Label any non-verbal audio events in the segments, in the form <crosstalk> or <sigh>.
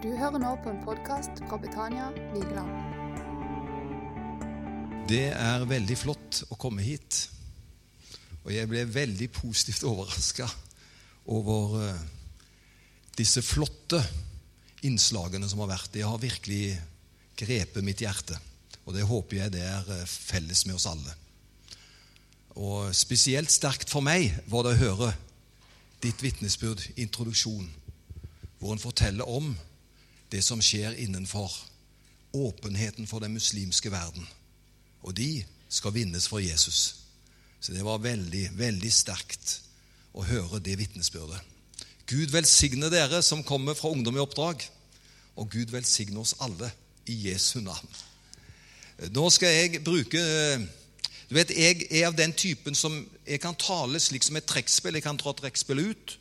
Du hører nå på en podkast fra Betania Vigeland. Det er veldig flott å komme hit. Og jeg ble veldig positivt overraska over eh, disse flotte innslagene som har vært. Det har virkelig grepet mitt hjerte. Og det håper jeg det er eh, felles med oss alle. Og spesielt sterkt for meg var det å høre ditt vitnesbyrd, introduksjon, hvor en forteller om det som skjer innenfor åpenheten for den muslimske verden. Og de skal vinnes for Jesus. Så det var veldig, veldig sterkt å høre det vitnesbyrdet. Gud velsigne dere som kommer fra Ungdom i oppdrag, og Gud velsigne oss alle i Jesu navn. Nå skal jeg bruke Du vet, Jeg er av den typen som jeg kan tale slik som et trekkspill. Jeg kan dra trekkspillet ut,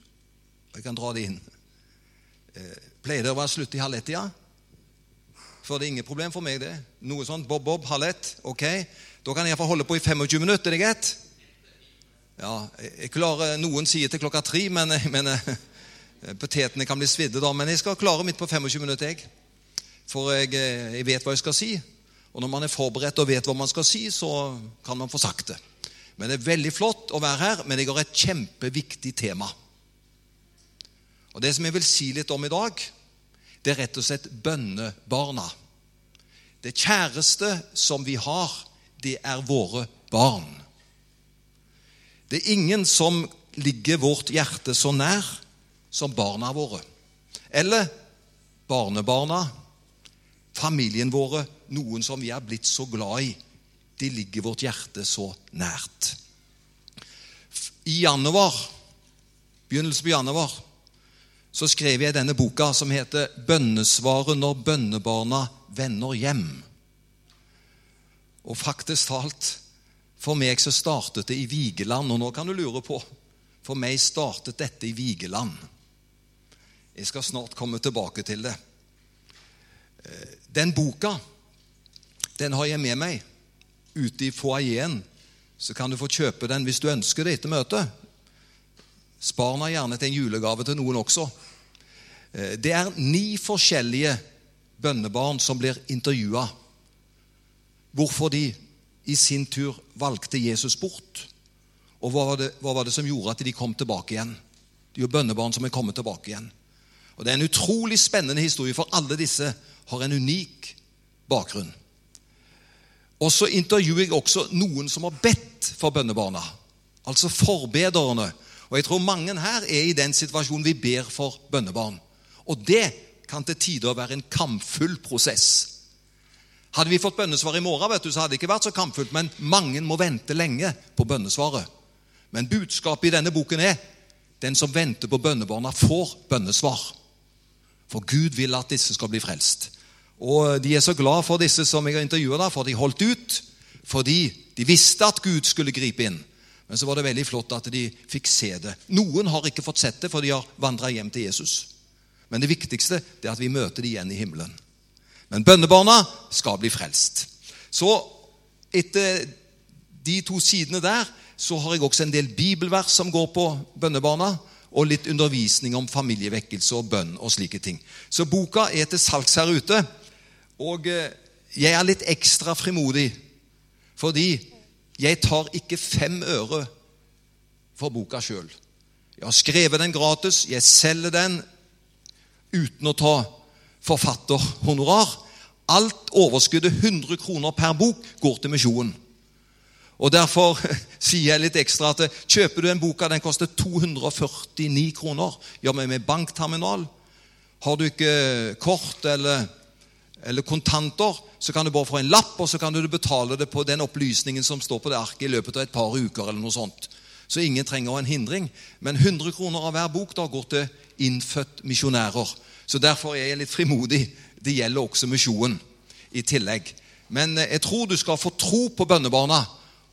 og jeg kan dra det inn. Pleier det å være slutt i halv ett-tida? For det er ingen problem for meg, det. Noe sånt. bob-bob, halv ett. Ok, da kan jeg iallfall holde på i 25 minutter. Er det greit? Ja, jeg klarer, Noen sier til klokka tre, men, <laughs> men potetene kan bli svidde da. Men jeg skal klare midt på 25 minutter, jeg. For jeg, jeg, vet hva jeg skal si. Og når man er forberedt og vet hva man skal si, så kan man få sagt det. Men det er veldig flott å være her, men jeg har et kjempeviktig tema. Og Det som jeg vil si litt om i dag, det er rett og slett bønnebarna. Det kjæreste som vi har, det er våre barn. Det er ingen som ligger vårt hjerte så nær som barna våre. Eller barnebarna, familien våre, noen som vi er blitt så glad i. De ligger vårt hjerte så nært. I januar, begynnelsen på januar så skrev jeg denne boka som heter 'Bønnesvaret når bønnebarna vender hjem'. Og faktisk talt, for meg så startet det i Vigeland. Og nå kan du lure på For meg startet dette i Vigeland. Jeg skal snart komme tilbake til det. Den boka den har jeg med meg ute i foajeen. Så kan du få kjøpe den hvis du ønsker det etter møtet. Spar den gjerne til en julegave til noen også. Det er ni forskjellige bønnebarn som blir intervjua. Hvorfor de i sin tur valgte Jesus bort. Og hva var, det, hva var det som gjorde at de kom tilbake igjen? Det er jo bønnebarn som er kommet tilbake igjen. Og Det er en utrolig spennende historie, for alle disse har en unik bakgrunn. Og så intervjuer jeg også noen som har bedt for bønnebarna. Altså forbederne. Og jeg tror mange her er i den situasjonen vi ber for bønnebarn. Og det kan til tider være en kampfull prosess. Hadde vi fått bønnesvar i morgen, vet du, så hadde det ikke vært så kampfullt, men mange må vente lenge på bønnesvaret. Men budskapet i denne boken er den som venter på bønnebarna, får bønnesvar. For Gud vil at disse skal bli frelst. Og De er så glad for disse som jeg har intervjua, for de holdt ut. Fordi de visste at Gud skulle gripe inn. Men så var det veldig flott at de fikk se det. Noen har ikke fått sett det, for de har vandra hjem til Jesus. Men det viktigste er at vi møter dem igjen i himmelen. Men bønnebarna skal bli frelst. Så etter de to sidene der så har jeg også en del bibelvers som går på bønnebarna, og litt undervisning om familievekkelse og bønn og slike ting. Så boka er til salgs her ute. Og jeg er litt ekstra frimodig fordi jeg tar ikke fem øre for boka sjøl. Jeg har skrevet den gratis. Jeg selger den uten å ta forfatterhonorar. Alt overskuddet, 100 kroner per bok, går til misjonen. Og Derfor <laughs> sier jeg litt ekstra at kjøper du en bok den koster 249 kroner. Gjør meg med bankterminal. Har du ikke kort eller, eller, kontanter, så kan du bare få en lapp, og så kan du betale det på den opplysningen som står på det arket i løpet av et par uker. eller noe sånt. Så ingen trenger en hindring. Men 100 kroner av hver bok da går til innfødt misjonærer. Så derfor er jeg litt frimodig. Det gjelder også misjonen i tillegg. Men jeg tror du skal få tro på bønnebarna,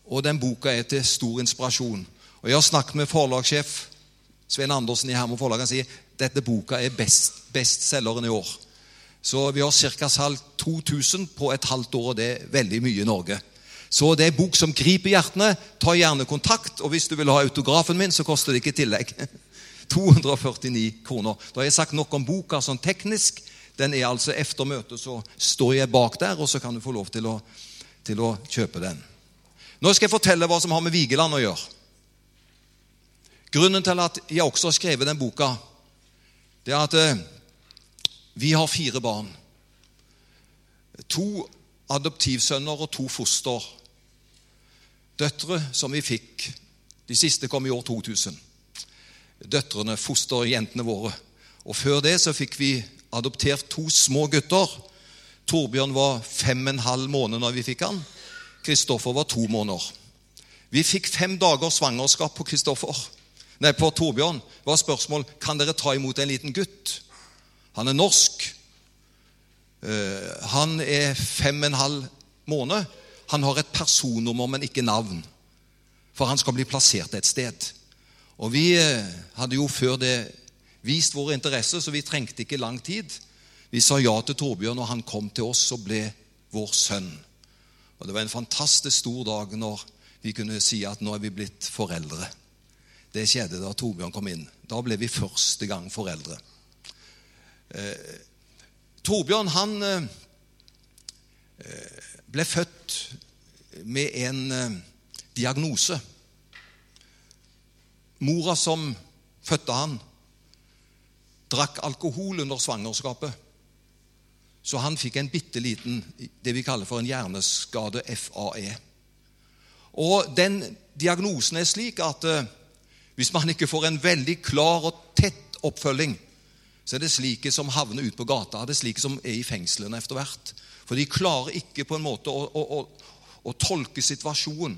og den boka er til stor inspirasjon. Og Jeg har snakket med forlagssjef Svein Andersen i Hermo Forlag. Han sier dette boka er best, bestselgeren i år. Så vi har ca. salgt 2000 på et halvt år, og det er veldig mye i Norge. Så det er bok som griper hjertene. Ta gjerne kontakt, og hvis du vil ha autografen min, så koster det ikke tillegg. <laughs> 249 kroner. Da har jeg sagt nok om boka sånn teknisk. Den er altså Etter møtet så står jeg bak der, og så kan du få lov til å, til å kjøpe den. Nå skal jeg fortelle hva som har med Vigeland å gjøre. Grunnen til at jeg også har skrevet den boka, det er at eh, vi har fire barn. To adoptivsønner og to foster. Døtre som vi fikk. De siste kom i år 2000. Døtrene, fosterjentene våre. Og Før det så fikk vi adoptert to små gutter. Torbjørn var fem og en halv måned når vi fikk han. Kristoffer var to måneder. Vi fikk fem dagers svangerskap på Kristoffer. Nei, på Torbjørn var spørsmål kan dere ta imot en liten gutt. Han er norsk. Eh, han er fem og en halv måned. Han har et personnummer, men ikke navn. For han skal bli plassert et sted. Og Vi eh, hadde jo før det vist vår interesse, så vi trengte ikke lang tid. Vi sa ja til Torbjørn, og han kom til oss og ble vår sønn. Og Det var en fantastisk stor dag når vi kunne si at nå er vi blitt foreldre. Det skjedde da Torbjørn kom inn. Da ble vi første gang foreldre. Eh, Torbjørn han eh, ble født med en eh, diagnose. Mora som fødte han, drakk alkohol under svangerskapet. Så han fikk en bitte liten det vi kaller for en hjerneskade, FAE. Og Den diagnosen er slik at eh, hvis man ikke får en veldig klar og tett oppfølging, så er det slike som havner ute på gata. Det er slike som er i fengslene etter hvert. For de klarer ikke på en måte å, å, å, å tolke situasjonen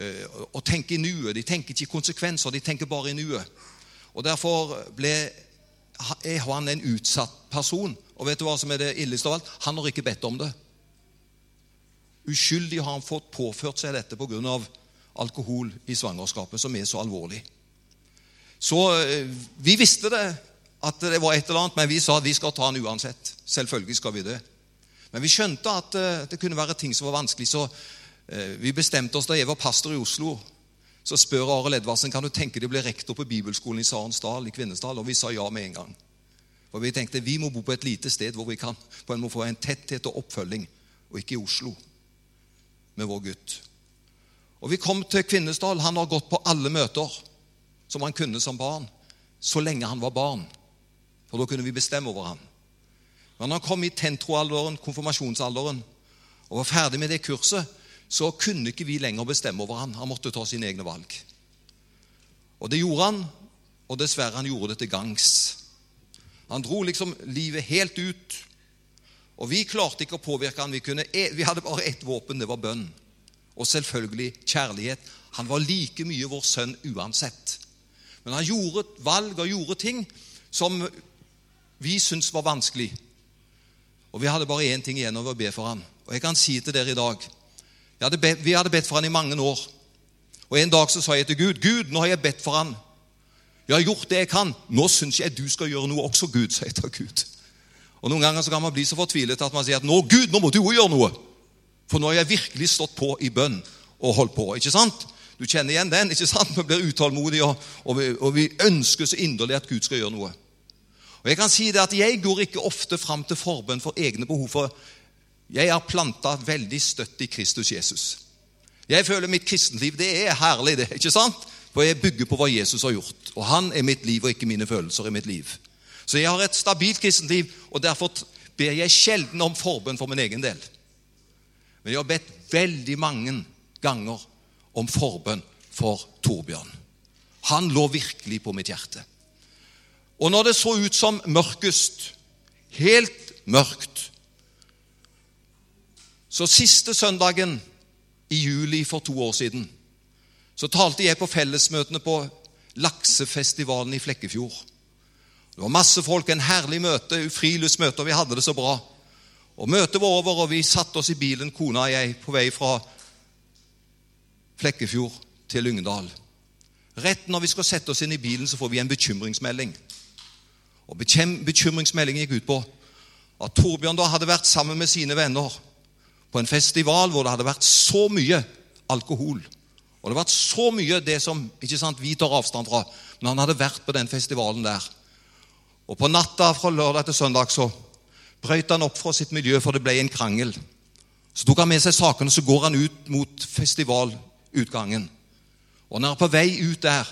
eh, og tenke i nuet. De tenker ikke i konsekvenser, de tenker bare i nuet. Og Derfor ble, er han en utsatt person. Og vet du hva som er det illeste av alt? Han har ikke bedt om det. Uskyldig har han fått påført seg dette pga. alkohol i svangerskapet, som er så alvorlig. Så eh, vi visste det, at det var et eller annet, men vi sa at vi skal ta han uansett. Selvfølgelig skal vi det. Men vi skjønte at eh, det kunne være ting som var vanskelig, så eh, vi bestemte oss da jeg var pastor i Oslo. Så spør Arild Edvardsen kan du tenke deg å bli rektor på bibelskolen i Sarensdal, i Kvinesdal. Og vi sa ja med en gang. For vi tenkte vi må bo på et lite sted hvor vi kan på en må få en tetthet og oppfølging, og ikke i Oslo med vår gutt. Og Vi kom til Kvinesdal. Han har gått på alle møter som han kunne som barn, så lenge han var barn. For da kunne vi bestemme over ham. Men når han kom i tentroalderen, konfirmasjonsalderen, og var ferdig med det kurset, så kunne ikke vi lenger bestemme over ham. Han måtte ta sine egne valg. Og det gjorde han, og dessverre han gjorde det til gangs. Han dro liksom livet helt ut. Og vi klarte ikke å påvirke han. Vi, kunne, e, vi hadde bare ett våpen, det var bønn. Og selvfølgelig kjærlighet. Han var like mye vår sønn uansett. Men han gjorde valg og gjorde ting som vi syntes var vanskelig. Og vi hadde bare én ting igjen over å be for ham. Og jeg kan si til dere i dag hadde bedt, Vi hadde bedt for ham i mange år. Og En dag så sa jeg til Gud Gud, nå har jeg bedt for ham. Jeg har gjort det jeg kan. Nå syns jeg du skal gjøre noe også, Gud, sa jeg til Gud. Og Noen ganger så kan man bli så fortvilet at man sier at nå, Gud, nå må du òg gjøre noe. For nå har jeg virkelig stått på i bønn og holdt på. ikke sant? Du kjenner igjen den. ikke sant? Vi blir utålmodige, og, og, og vi ønsker så inderlig at Gud skal gjøre noe. Og Jeg kan si det at jeg går ikke ofte fram til forbønn for egne behov. for Jeg er planta veldig støtt i Kristus Jesus. Jeg føler mitt kristenliv det er herlig, det. ikke sant? For jeg bygger på hva Jesus har gjort. Og han er mitt liv, og ikke mine følelser er mitt liv. Så jeg har et stabilt kristenliv, og derfor ber jeg sjelden om forbønn for min egen del. Men jeg har bedt veldig mange ganger om forbønn for Torbjørn. Han lå virkelig på mitt hjerte. Og når det så ut som mørkest, helt mørkt Så siste søndagen i juli for to år siden så talte jeg på fellesmøtene på laksefestivalen i Flekkefjord. Det var masse folk, en herlig møte, friluftsmøte, og vi hadde det så bra. Og Møtet var over, og vi satte oss i bilen, kona og jeg, på vei fra Flekkefjord til Lyngdal. Rett når vi skal sette oss inn i bilen, så får vi en bekymringsmelding. Og Bekymringsmeldingen gikk ut på at Torbjørn da hadde vært sammen med sine venner på en festival hvor det hadde vært så mye alkohol. Og det har vært så mye det som ikke sant, vi tar avstand fra. Men han hadde vært på den festivalen der. Og på natta fra lørdag til søndag så brøyt han opp fra sitt miljø, for det ble en krangel. Så tok han med seg sakene, så går han ut mot festivalutgangen. Og når han er på vei ut der,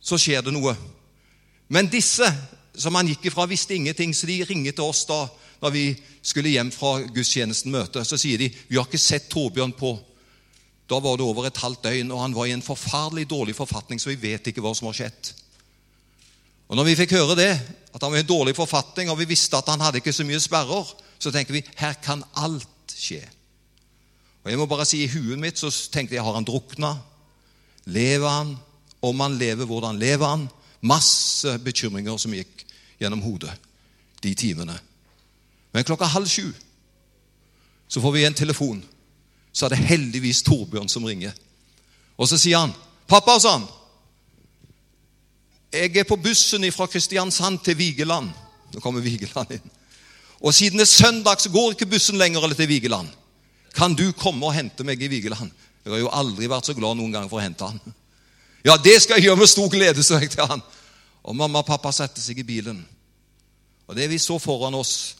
så skjer det noe. Men disse som han gikk ifra, visste ingenting, så de ringer til oss da når vi skulle hjem fra gudstjenesten møte. Så sier de vi har ikke sett Torbjørn på Da var det over et halvt døgn, og han var i en forferdelig dårlig forfatning, så vi vet ikke hva som har skjedd. Og når vi fikk høre det, at han var i en dårlig forfatning, og vi visste at han hadde ikke så mye sperrer, så tenker vi her kan alt skje. Og jeg må bare si I huet mitt så tenkte jeg har han drukna? Lever han? Om han lever, hvordan lever han? Masse bekymringer som gikk gjennom hodet de timene. Men klokka halv sju så får vi en telefon. Så er det heldigvis Torbjørn som ringer. Og så sier han, 'Pappa', sa han, 'jeg er på bussen fra Kristiansand til Vigeland.' Nå kommer Vigeland inn. 'Og siden det er søndag, så går ikke bussen lenger eller til Vigeland.' 'Kan du komme og hente meg i Vigeland?' Jeg har jo aldri vært så glad noen gang for å hente han. 'Ja, det skal jeg gjøre med stor glede', sa jeg til han. Og mamma og pappa satte seg i bilen. Og det vi så foran oss,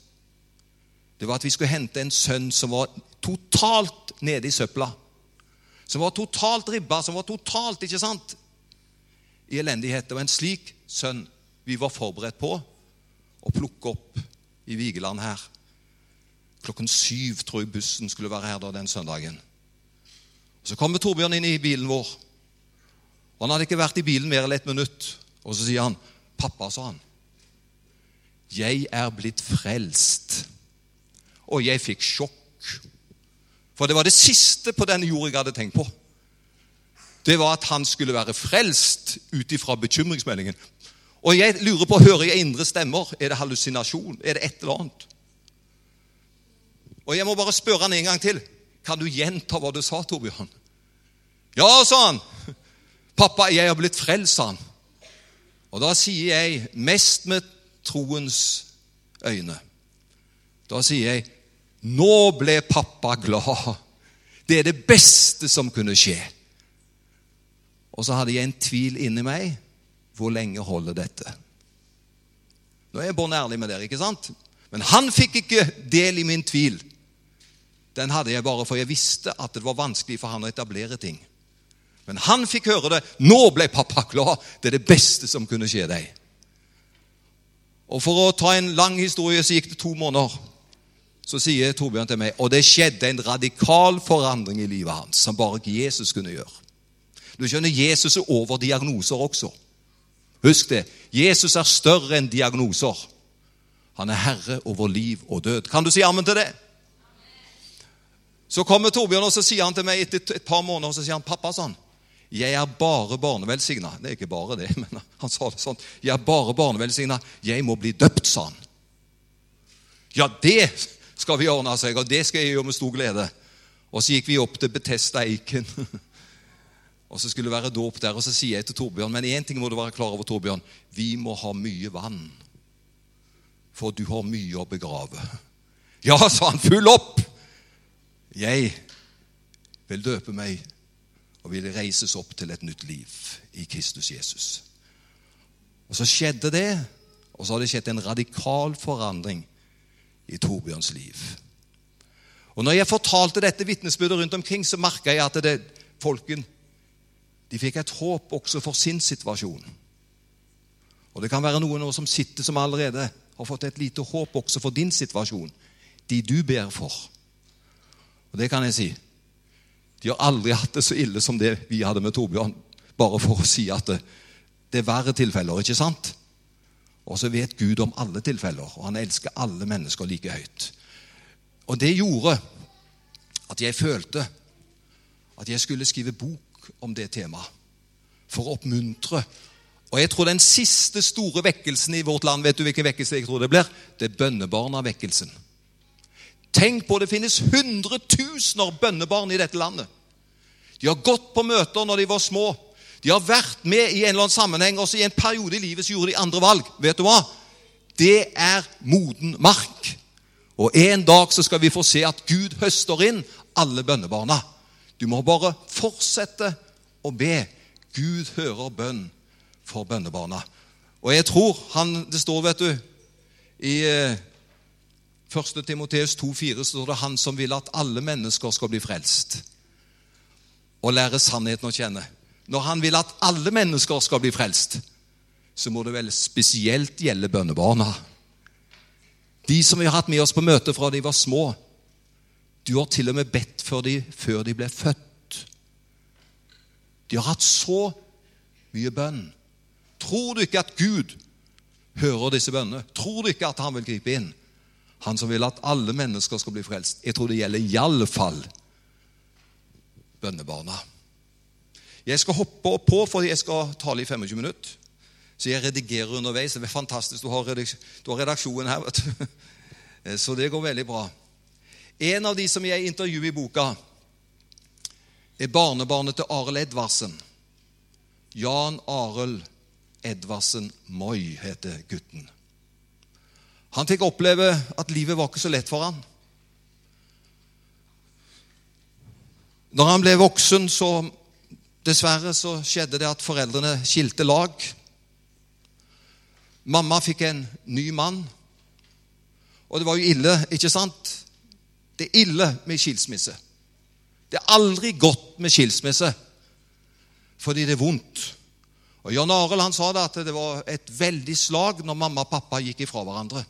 det var at vi skulle hente en sønn som var totalt nede i søpla. Som var totalt ribba, som var totalt ikke sant, i elendighet. Var en slik sønn vi var forberedt på å plukke opp i Vigeland her. Klokken syv tror jeg bussen skulle være her da den søndagen. Så kommer Torbjørn inn i bilen vår. Og Han hadde ikke vært i bilen mer enn et minutt. Og så sier han, 'Pappa', sa han, 'jeg er blitt frelst.' Og jeg fikk sjokk. For det var det siste på denne jord jeg hadde tenkt på. Det var at han skulle være frelst ut ifra bekymringsmeldingen. Og jeg lurer på, hører jeg indre stemmer? Er det hallusinasjon? Er det et eller annet? Og jeg må bare spørre han en gang til. Kan du gjenta hva du sa, Torbjørn? Ja, sa han. Pappa, jeg har blitt frelst, sa han. Og da sier jeg, mest med troens øyne Da sier jeg, nå ble pappa glad. Det er det beste som kunne skje. Og så hadde jeg en tvil inni meg. Hvor lenge holder dette? Nå er jeg bånn ærlig med dere, ikke sant? Men han fikk ikke del i min tvil. Den hadde jeg bare for jeg visste at det var vanskelig for han å etablere ting. Men han fikk høre det. Nå ble pappa glad. Det er det beste som kunne skje deg. Og For å ta en lang historie så gikk det to måneder. Så sier Torbjørn til meg og det skjedde en radikal forandring i livet hans som bare Jesus kunne gjøre. Du skjønner, Jesus er over diagnoser også. Husk det. Jesus er større enn diagnoser. Han er herre over liv og død. Kan du si ammen til det? Så kommer Torbjørn og så sier han til meg etter et par måneder så sier han, pappa, han, 'Jeg er bare barnevelsigna.' Det er ikke bare det, <laughs> men han sa det sånn. 'Jeg er bare barnevelsigna. Jeg må bli døpt', sa han. Ja, det skal vi ordne seg, og det skal jeg gjøre med stor glede. Og så gikk vi opp til Betesta Eiken. <laughs> Og så skulle det være dåp der. Og så sier jeg til Torbjørn Men én ting må du være klar over, Torbjørn. Vi må ha mye vann. For du har mye å begrave. <laughs> Ja, sa han. Full opp! Jeg vil døpe meg og ville reises opp til et nytt liv i Kristus Jesus. Og Så skjedde det, og så har det skjedd en radikal forandring i Torbjørns liv. Og når jeg fortalte dette vitnesbyrdet rundt omkring, så merka jeg at det, folken de fikk et håp også for sin situasjon. Og Det kan være noen som sitter som allerede har fått et lite håp også for din situasjon, de du ber for. Og det kan jeg si. De har aldri hatt det så ille som det vi hadde med Torbjørn. Bare for å si at det, det er verre tilfeller, ikke sant? Og så vet Gud om alle tilfeller, og han elsker alle mennesker like høyt. Og det gjorde at jeg følte at jeg skulle skrive bok om det temaet. For å oppmuntre. Og jeg tror den siste store vekkelsen i vårt land Vet du hvilken vekkelse jeg tror det blir? Det er bønnebarna-vekkelsen. Tenk på det finnes hundretusener bønnebarn i dette landet. De har gått på møter når de var små. De har vært med i en eller annen sammenheng, Også i en periode i livet så gjorde de andre valg. Vet du hva? Det er moden mark. Og en dag så skal vi få se at Gud høster inn alle bønnebarna. Du må bare fortsette å be. Gud hører bønn for bønnebarna. Og jeg tror han, Det står, vet du I eh, 1. Timoteus 2,4 står det 'Han som vil at alle mennesker skal bli frelst' og lære sannheten å kjenne. Når han vil at alle mennesker skal bli frelst, så må det vel spesielt gjelde bønnebarna. De som vi har hatt med oss på møte fra de var små. Du har til og med bedt for dem før de ble født. De har hatt så mye bønn. Tror du ikke at Gud hører disse bønnene? Tror du ikke at han vil gripe inn? Han som vil at alle mennesker skal bli frelst. Jeg tror det gjelder iallfall bønnebarna. Jeg skal hoppe opp på, for jeg skal tale i 25 minutter. Så jeg redigerer underveis. Det er fantastisk. Du har redaksjonen her. vet du. <laughs> Så det går veldig bra. En av de som jeg intervjuer i boka, er barnebarnet til Arild Edvardsen. Jan Arild Edvardsen Moi heter gutten. Han fikk oppleve at livet var ikke så lett for han. Når han ble voksen, så dessverre så skjedde det at foreldrene skilte lag. Mamma fikk en ny mann. Og det var jo ille, ikke sant? Det er ille med skilsmisse. Det er aldri godt med skilsmisse fordi det er vondt. Og Jan Arild sa det at det var et veldig slag når mamma og pappa gikk ifra hverandre.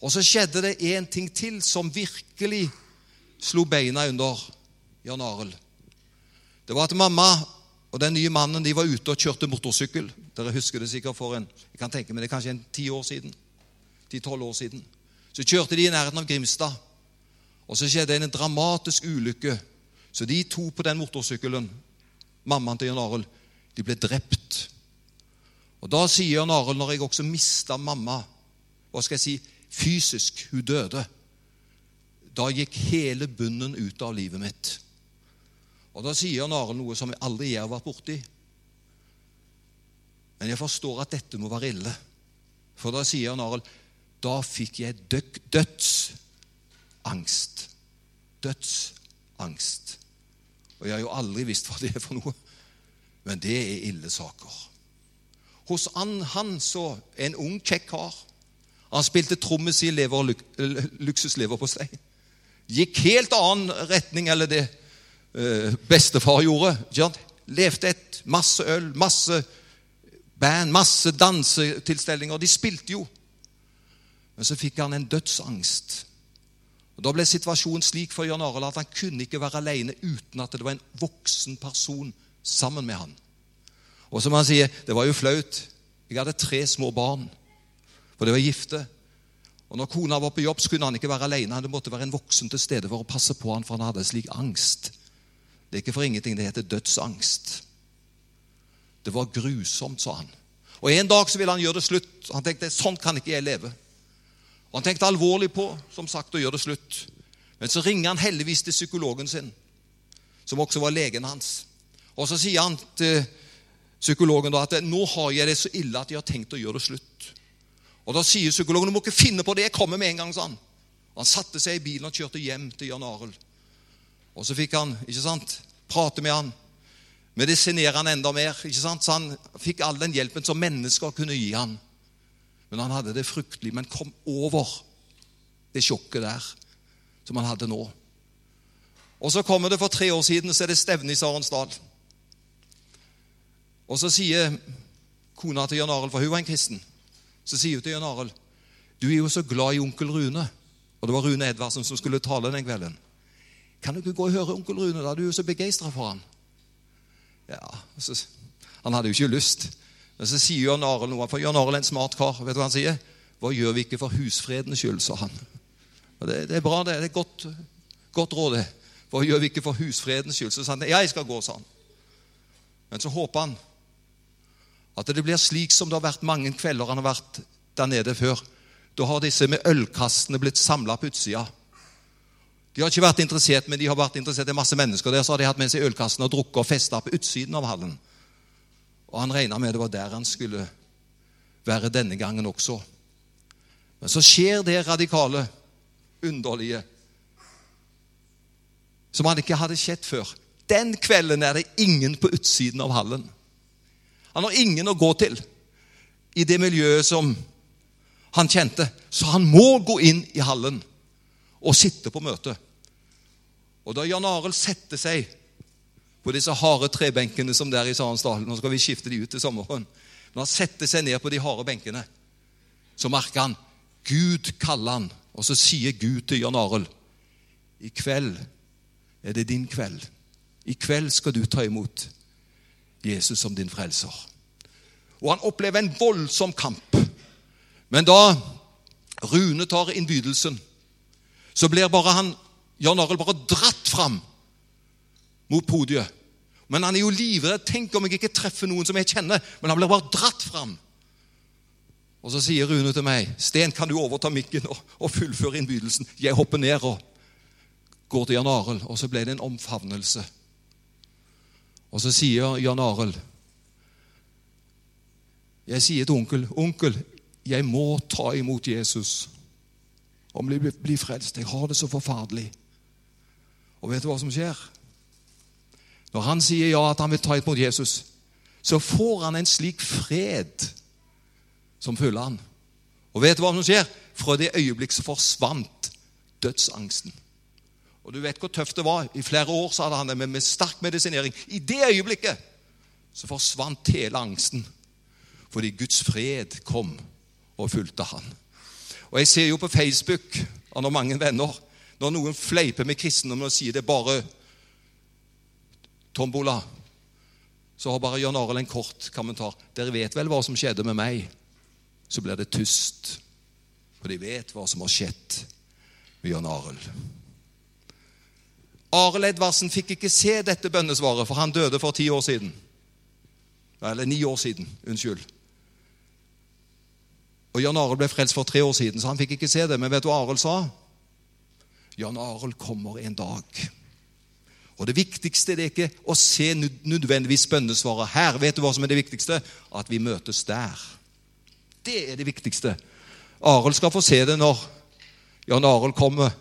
Og så skjedde det en ting til som virkelig slo beina under Jan Arild. Det var at mamma og den nye mannen de var ute og kjørte motorsykkel. Dere husker det sikkert for en jeg kan tenke meg det er kanskje en ti år siden. Ti-tolv år siden. Så kjørte de i nærheten av Grimstad. Og så skjedde en dramatisk ulykke. Så de to på den motorsykkelen, mammaen til Jan Arild, de ble drept. Og Da sier Jan Arild, når jeg også mista mamma hva skal jeg si, fysisk, hun døde Da gikk hele bunnen ut av livet mitt. Og Da sier Arild noe som jeg aldri har vært borti. Men jeg forstår at dette må være ille. For da sier Arild da fikk jeg dødsangst. Dødsangst. Og jeg har jo aldri visst hva det er for noe. Men det er ille saker. Hos han, han så en ung, kjekk kar. Han spilte trommis i lever, luksuslever på stein. Gikk helt annen retning enn det eh, bestefar gjorde. John levde et masse øl, masse band, masse dansetilstelninger. De spilte jo. Men så fikk han en dødsangst. Og Da ble situasjonen slik for Jan Arild at han kunne ikke være alene uten at det var en voksen person sammen med han. Og som han sier, det var jo flaut. Jeg hadde tre små barn, for det var gifte. Og når kona var på jobb, så kunne han ikke være alene. Det måtte være en voksen til stede for å passe på han, for han hadde slik angst. Det er ikke for ingenting det heter dødsangst. Det var grusomt, sa han. Og En dag så ville han gjøre det slutt. Han tenkte sånn kan ikke jeg leve. Og Han tenkte alvorlig på som sagt, å gjøre det slutt. Men så ringer han heldigvis til psykologen sin, som også var legen hans. Og så sier han til psykologen da at nå har jeg det så ille at jeg har tenkt å gjøre det slutt. Og Da sier psykologen du må ikke finne på det, jeg kommer med en gang. Han Han satte seg i bilen og kjørte hjem til Jan Arild. Og så fikk han ikke sant, prate med han, medisinere han enda mer. ikke sant, Så han fikk all den hjelpen som mennesker kunne gi han. Men han hadde det fryktelig, men kom over det sjokket der som han hadde nå. Og Så kommer det for tre år siden, så er det stevne i Sarensdal. Og så sier kona til Jan Arild, for hun var en kristen, så sier hun til Jan Arild Du er jo så glad i onkel Rune. Og det var Rune Edvardsen som skulle tale den kvelden. Kan du ikke gå og høre onkel Rune, da? Du er jo så begeistra for han. Ja, så, Han hadde jo ikke lyst. Men så sier Jan Arild noe, for Jan Arild er en smart kar. Vet du hva han sier? Hva gjør vi ikke for husfredens skyld, sa han. Og det, det, er bra, det. Det er godt, godt råd, det. Hva gjør vi ikke for husfredens skyld? Så sa han ja, jeg skal gå, sa han. Men så håper han at det blir slik som det har vært mange kvelder han har vært der nede før. Da har disse med ølkastene blitt samla på utsida. De har ikke vært interessert, men de har vært interessert i masse mennesker der. Så har de hatt med seg ølkassene og drukket og festa på utsiden av hallen. Og han regna med det var der han skulle være denne gangen også. Men så skjer det radikale, underlige, som han ikke hadde sett før. Den kvelden er det ingen på utsiden av hallen. Han har ingen å gå til i det miljøet som han kjente. Så han må gå inn i hallen og sitte på møte. Og da Jan Arild setter seg på disse harde trebenkene som der i Sarensdal Nå skal vi skifte de ut til sommeren. Når han setter seg ned på de harde benkene, så merker han Gud kaller han. Og så sier Gud til Jan Arild I kveld er det din kveld. I kveld skal du ta imot Jesus som din frelser. Og han opplever en voldsom kamp. Men da Rune tar innbydelsen, så blir bare han, Jan Arild bare dratt fram mot podiet. Men han er jo livredd. Tenk om jeg ikke treffer noen som jeg kjenner. Men han blir bare dratt fram. Og så sier Rune til meg, 'Sten, kan du overta mikken og, og fullføre innbydelsen?' Jeg hopper ned og går til Jan Arild, og så ble det en omfavnelse. Og så sier Jan Arild Jeg sier til onkel, 'Onkel, jeg må ta imot Jesus og bli, bli frelst. Jeg har det så forferdelig.' Og vet du hva som skjer? Når han sier ja, at han vil ta imot Jesus, så får han en slik fred som følger han. Og vet du hva som skjer? Fra det øyeblikk så forsvant dødsangsten. Og du vet hvor tøft det var. I flere år så hadde han det med, med sterk medisinering. I det øyeblikket så forsvant hele angsten. Fordi Guds fred kom og fulgte han. Og Jeg ser jo på Facebook han har mange venner når noen fleiper med kristendommen og sier det bare tombola, så har bare Jan Arild en kort kommentar. Dere vet vel hva som skjedde med meg? Så blir det tyst. For de vet hva som har skjedd med Jan Arild. Arild Edvardsen fikk ikke se dette bønnesvaret, for han døde for ti år siden. Eller ni år siden. Unnskyld. Og Jan Arild ble frelst for tre år siden, så han fikk ikke se det. Men vet du hva Arild sa? Jan Arild kommer en dag. Og Det viktigste det er ikke å se nødvendigvis bønnesvaret her. Vet du hva som er det viktigste? At vi møtes der. Det er det viktigste. Arild skal få se det når Jan Arild kommer.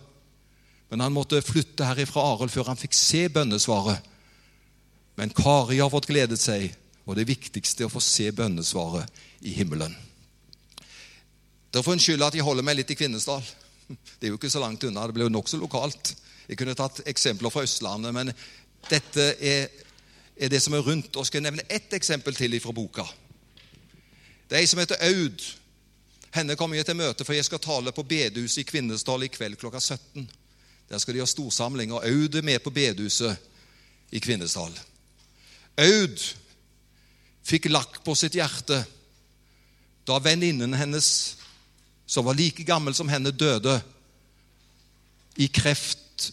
Men han måtte flytte herifra Arild før han fikk se bønnesvaret. Men Kari har fått gledet seg, og det viktigste er å få se bønnesvaret i himmelen. Dere får unnskylde at jeg holder meg litt i Kvinesdal. Det er jo ikke så langt unna. Det ble jo nokså lokalt. Jeg kunne tatt eksempler fra Østlandet, men dette er, er det som er rundt. Og skal jeg nevne ett eksempel til fra boka. Det er ei som heter Aud. Henne kommer jeg til møte, for jeg skal tale på bedehuset i Kvinesdal i kveld klokka 17. Der skal de ha storsamling, og Aud er med på bedehuset i Kvinesdal. Aud fikk lakk på sitt hjerte da venninnen hennes som var like gammel som henne, døde i kreft.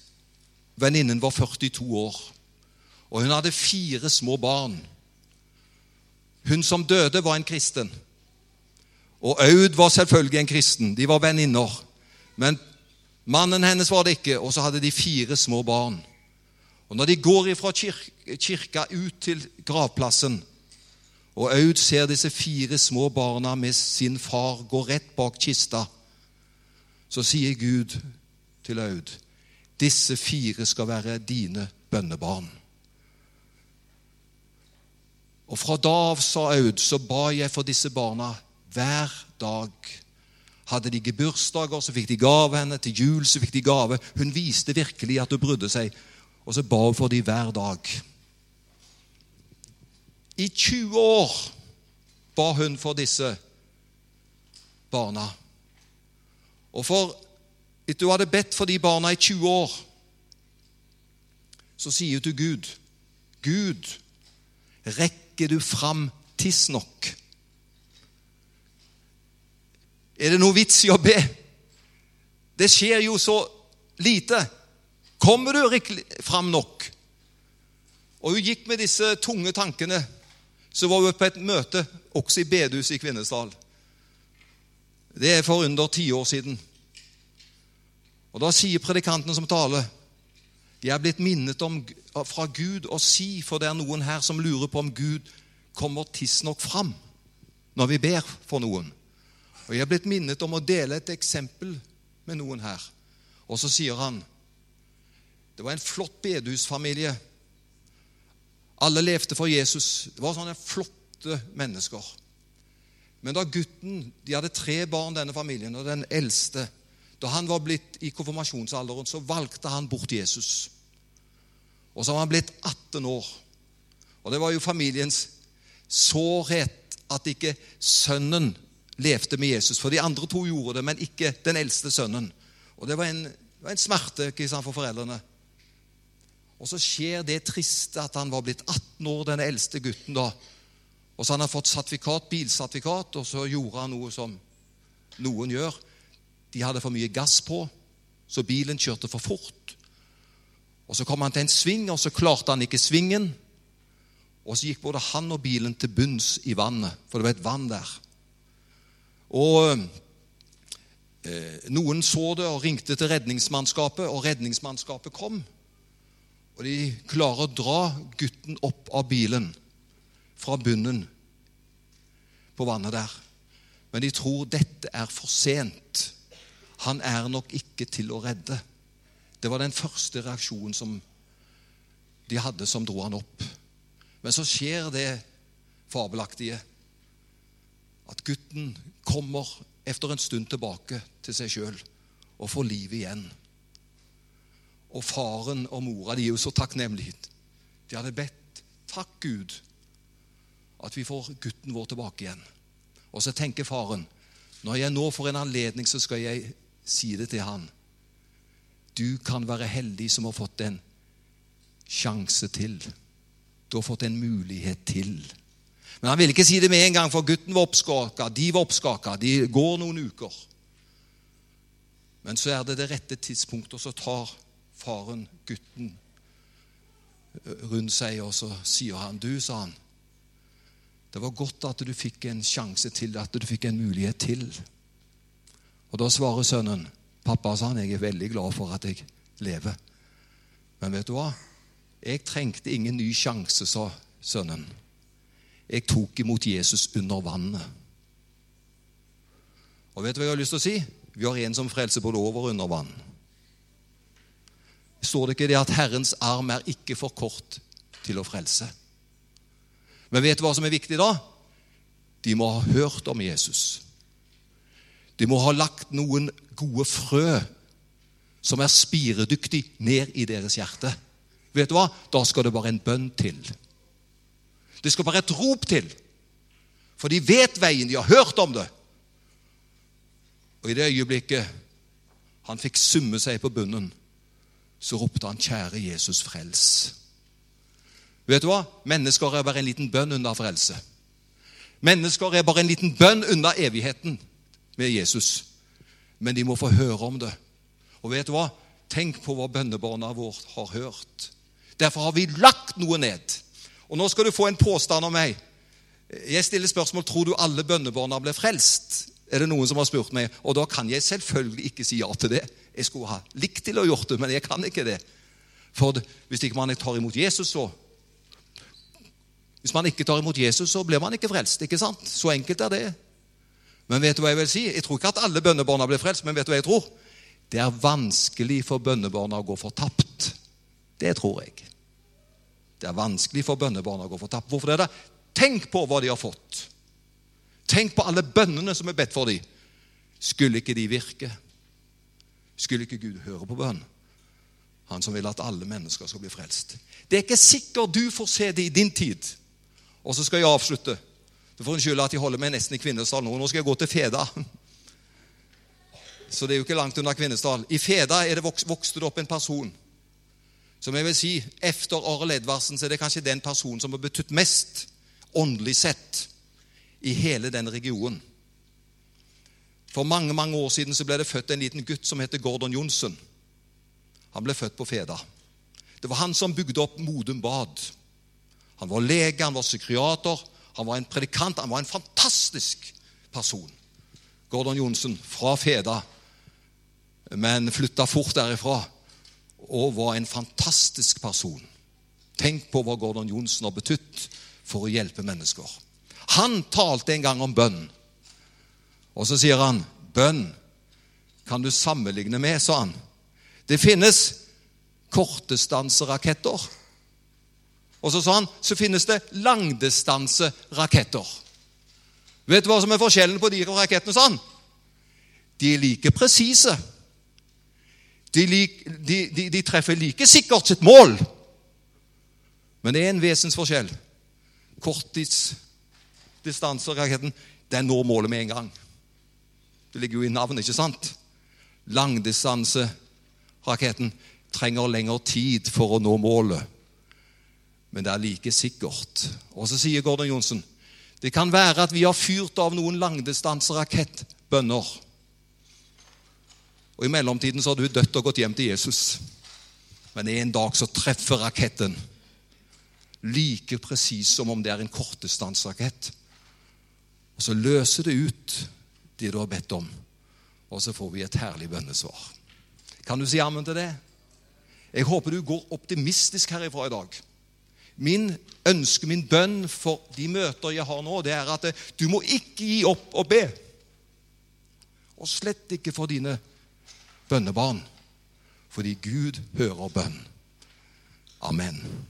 Venninnen var 42 år, og hun hadde fire små barn. Hun som døde, var en kristen. Og Aud var selvfølgelig en kristen. De var venninner. Men mannen hennes var det ikke, og så hadde de fire små barn. Og Når de går fra kirka ut til gravplassen, og Aud ser disse fire små barna med sin far gå rett bak kista. Så sier Gud til Aud, disse fire skal være dine bønnebarn. Og fra da av, sa Aud, så ba jeg for disse barna hver dag. Hadde de gebursdager, så fikk de gave henne. Til jul så fikk de gave. Hun viste virkelig at hun brydde seg, og så ba hun for dem hver dag. I 20 år ba hun for disse barna. Og for etter hun hadde bedt for de barna i 20 år, så sier hun til Gud Gud, rekker du fram tidsnok? Er det noe vits i å be? Det skjer jo så lite. Kommer du fram nok? Og hun gikk med disse tunge tankene så var hun på et møte også i bedehuset i Kvinesdal. Det er for under ti år siden. Og Da sier predikanten som taler Jeg er blitt minnet om, fra Gud å si, for det er noen her som lurer på om Gud kommer tidsnok fram når vi ber for noen. Og Jeg er blitt minnet om å dele et eksempel med noen her. Og så sier han det var en flott bedehusfamilie alle levde for Jesus. Det var sånne flotte mennesker. Men da gutten De hadde tre barn, denne familien, og den eldste Da han var blitt i konfirmasjonsalderen, så valgte han bort Jesus. Og så var han blitt 18 år. Og det var jo familiens sårhet at ikke sønnen levde med Jesus. For de andre to gjorde det, men ikke den eldste sønnen. Og det var en, det var en smerte sant, for foreldrene. Og så skjer det triste at han var blitt 18 år, den eldste gutten da. Og så han har fått sertifikat, bilsertifikat, og så gjorde han noe som noen gjør. De hadde for mye gass på, så bilen kjørte for fort. Og Så kom han til en sving, og så klarte han ikke svingen. Og så gikk både han og bilen til bunns i vannet, for det var et vann der. Og eh, Noen så det og ringte til redningsmannskapet, og redningsmannskapet kom. Og de klarer å dra gutten opp av bilen fra bunnen på vannet der. Men de tror dette er for sent. Han er nok ikke til å redde. Det var den første reaksjonen som de hadde, som dro han opp. Men så skjer det fabelaktige at gutten kommer etter en stund tilbake til seg sjøl og får liv igjen. Og faren og mora de er jo så takknemlige. De hadde bedt takk, Gud, at vi får gutten vår tilbake igjen. Og så tenker faren når jeg nå får en anledning, så skal jeg si det til han. Du kan være heldig som har fått en sjanse til. Du har fått en mulighet til. Men han ville ikke si det med en gang, for gutten var oppskaka, de var oppskaka. De går noen uker. Men så er det det rette tidspunktet, og så tar faren gutten rundt seg, og så sier han, 'Du', sa han, 'det var godt at du fikk en sjanse til, at du fikk en mulighet til.' Og Da svarer sønnen, 'Pappa', sa han, 'jeg er veldig glad for at jeg lever.' Men vet du hva? Jeg trengte ingen ny sjanse, sa sønnen. Jeg tok imot Jesus under vannet. Og vet du hva jeg har lyst til å si? Vi har en som frelser både over og under vann står det ikke det at Herrens arm er ikke for kort til å frelse. Men vet du hva som er viktig da? De må ha hørt om Jesus. De må ha lagt noen gode frø som er spiredyktig, ned i deres hjerte. Vet du hva? Da skal det bare en bønn til. Det skal bare et rop til. For de vet veien, de har hørt om det. Og i det øyeblikket han fikk summe seg på bunnen, så ropte han, 'Kjære Jesus, frels'. Vet du hva? Mennesker er bare en liten bønn unna frelse. Mennesker er bare en liten bønn unna evigheten med Jesus. Men de må få høre om det. Og vet du hva? Tenk på hva bønnebarna våre har hørt. Derfor har vi lagt noe ned. Og nå skal du få en påstand om meg. Jeg stiller spørsmål tror du alle bønnebarna ble frelst. Er det noen som har spurt meg? Og da kan jeg selvfølgelig ikke si ja til det. Jeg skulle ha likt til å gjort det, men jeg kan ikke det. For hvis ikke man tar imot Jesus, så Hvis man ikke tar imot Jesus, så blir man ikke frelst. ikke sant? Så enkelt er det. Men vet du hva jeg vil si? Jeg tror ikke at alle bønnebarna blir frelst, men vet du hva jeg tror? Det er vanskelig for bønnebarna å gå fortapt. Det tror jeg. Det er vanskelig for bønnebarn å gå fortapt. Hvorfor er det? Tenk på hva de har fått. Tenk på alle bønnene som er bedt for dem. Skulle ikke de virke? Skulle ikke Gud høre på bønn? Han som vil at alle mennesker skal bli frelst. Det er ikke sikkert du får se det i din tid. Og så skal jeg avslutte. Du får unnskylde at jeg holder meg nesten i Kvinesdal nå. Nå skal jeg gå til Feda. Så det er jo ikke langt unna Kvinesdal. I Feda er det vokste det opp en person som jeg vil si, Etter Arild Edvardsen så er det kanskje den personen som har betydd mest åndelig sett i hele den regionen. For mange mange år siden så ble det født en liten gutt som heter Gordon Johnsen. Han ble født på Feda. Det var han som bygde opp Modum Bad. Han var lege, han var psykiater, han var en predikant. Han var en fantastisk person. Gordon Johnsen fra Feda, men flytta fort derifra og var en fantastisk person. Tenk på hva Gordon Johnsen har betydd for å hjelpe mennesker. Han talte en gang om bønn. Og så sier han, 'Bønn kan du sammenligne med', sa han. Det finnes kortestanseraketter. Og så sa han så finnes det langdistanseraketter. Vet du hva som er forskjellen på de rakettene? sånn? De er like presise. De, de, de, treffer like sikkert sitt mål. Men det er en vesensforskjell. Korttidsdistanseraketten den når målet med en gang. Det ligger jo i navnet, ikke sant? Langdistanseraketten trenger lengre tid for å nå målet. Men det er like sikkert. Og så sier Gordon Johnsen det kan være at vi har fyrt av noen langdistanserakettbønner. Og I mellomtiden så har du dødd og gått hjem til Jesus. Men en dag så treffer raketten like presis som om det er en kortdistanserakett. Og så løser det ut det du har bedt om, og så får vi et herlig bønnesvar. Kan du si ammen til det? Jeg håper du går optimistisk herifra i dag. Min ønske, min bønn for de møter jeg har nå, det er at du må ikke gi opp å be. Og slett ikke for dine bønnebarn, fordi Gud hører bønn. Amen.